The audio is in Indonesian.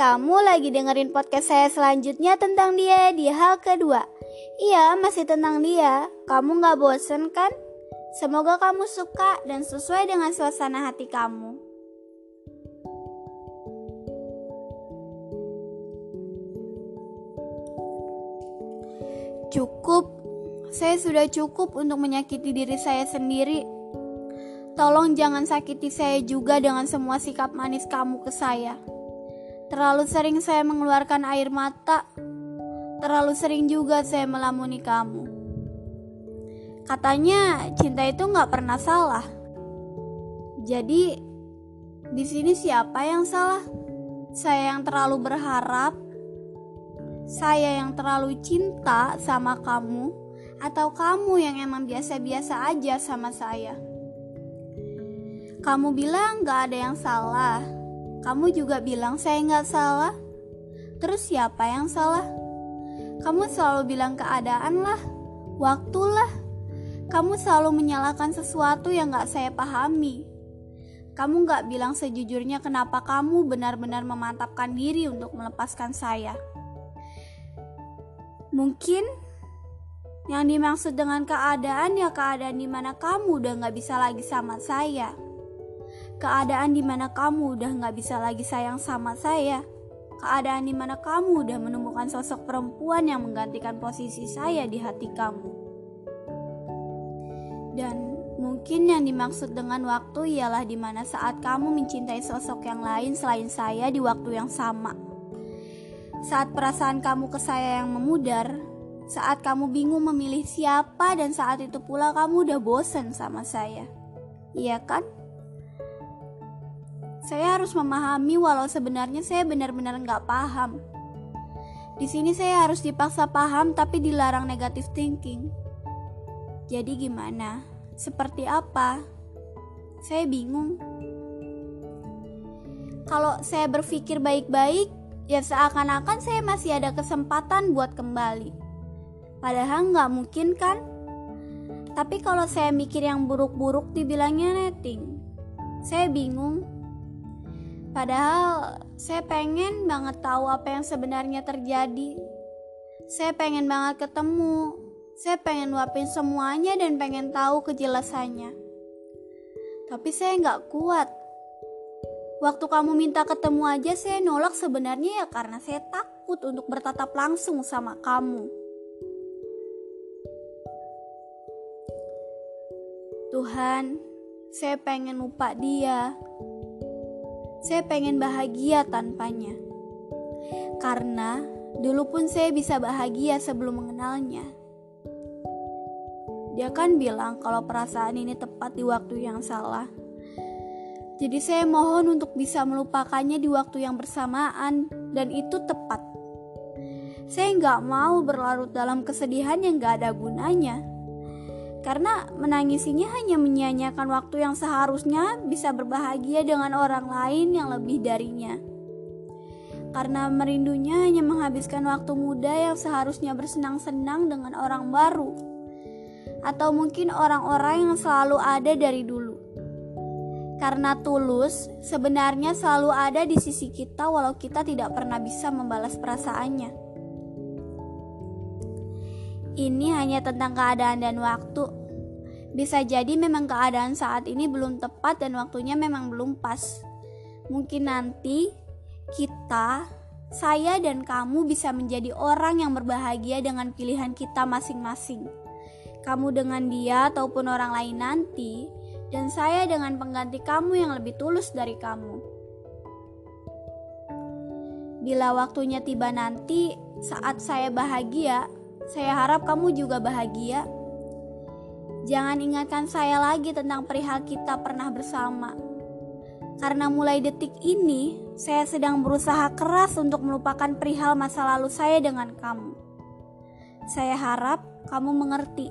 kamu lagi dengerin podcast saya selanjutnya tentang dia di hal kedua. Iya, masih tentang dia. Kamu gak bosen kan? Semoga kamu suka dan sesuai dengan suasana hati kamu. Cukup, saya sudah cukup untuk menyakiti diri saya sendiri. Tolong jangan sakiti saya juga dengan semua sikap manis kamu ke saya. Terlalu sering saya mengeluarkan air mata. Terlalu sering juga saya melamuni kamu. Katanya cinta itu nggak pernah salah. Jadi di sini siapa yang salah? Saya yang terlalu berharap, saya yang terlalu cinta sama kamu, atau kamu yang emang biasa-biasa aja sama saya? Kamu bilang gak ada yang salah, kamu juga bilang saya nggak salah. Terus siapa yang salah? Kamu selalu bilang keadaan lah, waktu lah. Kamu selalu menyalahkan sesuatu yang gak saya pahami. Kamu gak bilang sejujurnya kenapa kamu benar-benar memantapkan diri untuk melepaskan saya. Mungkin yang dimaksud dengan keadaan ya keadaan di mana kamu udah gak bisa lagi sama saya keadaan di mana kamu udah gak bisa lagi sayang sama saya, keadaan di mana kamu udah menemukan sosok perempuan yang menggantikan posisi saya di hati kamu. Dan mungkin yang dimaksud dengan waktu ialah di mana saat kamu mencintai sosok yang lain selain saya di waktu yang sama. Saat perasaan kamu ke saya yang memudar, saat kamu bingung memilih siapa dan saat itu pula kamu udah bosen sama saya. Iya kan? Saya harus memahami walau sebenarnya saya benar-benar nggak paham. Di sini saya harus dipaksa paham tapi dilarang negatif thinking. Jadi gimana? Seperti apa? Saya bingung. Kalau saya berpikir baik-baik, ya seakan-akan saya masih ada kesempatan buat kembali. Padahal nggak mungkin kan? Tapi kalau saya mikir yang buruk-buruk dibilangnya netting. Saya bingung Padahal saya pengen banget tahu apa yang sebenarnya terjadi. Saya pengen banget ketemu. Saya pengen luapin semuanya dan pengen tahu kejelasannya. Tapi saya nggak kuat. Waktu kamu minta ketemu aja saya nolak sebenarnya ya karena saya takut untuk bertatap langsung sama kamu. Tuhan, saya pengen lupa dia. Saya pengen bahagia tanpanya. Karena dulu pun saya bisa bahagia sebelum mengenalnya. Dia kan bilang kalau perasaan ini tepat di waktu yang salah. Jadi saya mohon untuk bisa melupakannya di waktu yang bersamaan dan itu tepat. Saya nggak mau berlarut dalam kesedihan yang gak ada gunanya karena menangisinya hanya menyia-nyiakan waktu yang seharusnya bisa berbahagia dengan orang lain yang lebih darinya. Karena merindunya hanya menghabiskan waktu muda yang seharusnya bersenang-senang dengan orang baru, atau mungkin orang-orang yang selalu ada dari dulu. Karena tulus, sebenarnya selalu ada di sisi kita, walau kita tidak pernah bisa membalas perasaannya. Ini hanya tentang keadaan dan waktu. Bisa jadi memang keadaan saat ini belum tepat dan waktunya memang belum pas. Mungkin nanti kita, saya dan kamu bisa menjadi orang yang berbahagia dengan pilihan kita masing-masing. Kamu dengan dia ataupun orang lain nanti, dan saya dengan pengganti kamu yang lebih tulus dari kamu. Bila waktunya tiba nanti, saat saya bahagia, saya harap kamu juga bahagia. Jangan ingatkan saya lagi tentang perihal kita pernah bersama. Karena mulai detik ini, saya sedang berusaha keras untuk melupakan perihal masa lalu saya dengan kamu. Saya harap kamu mengerti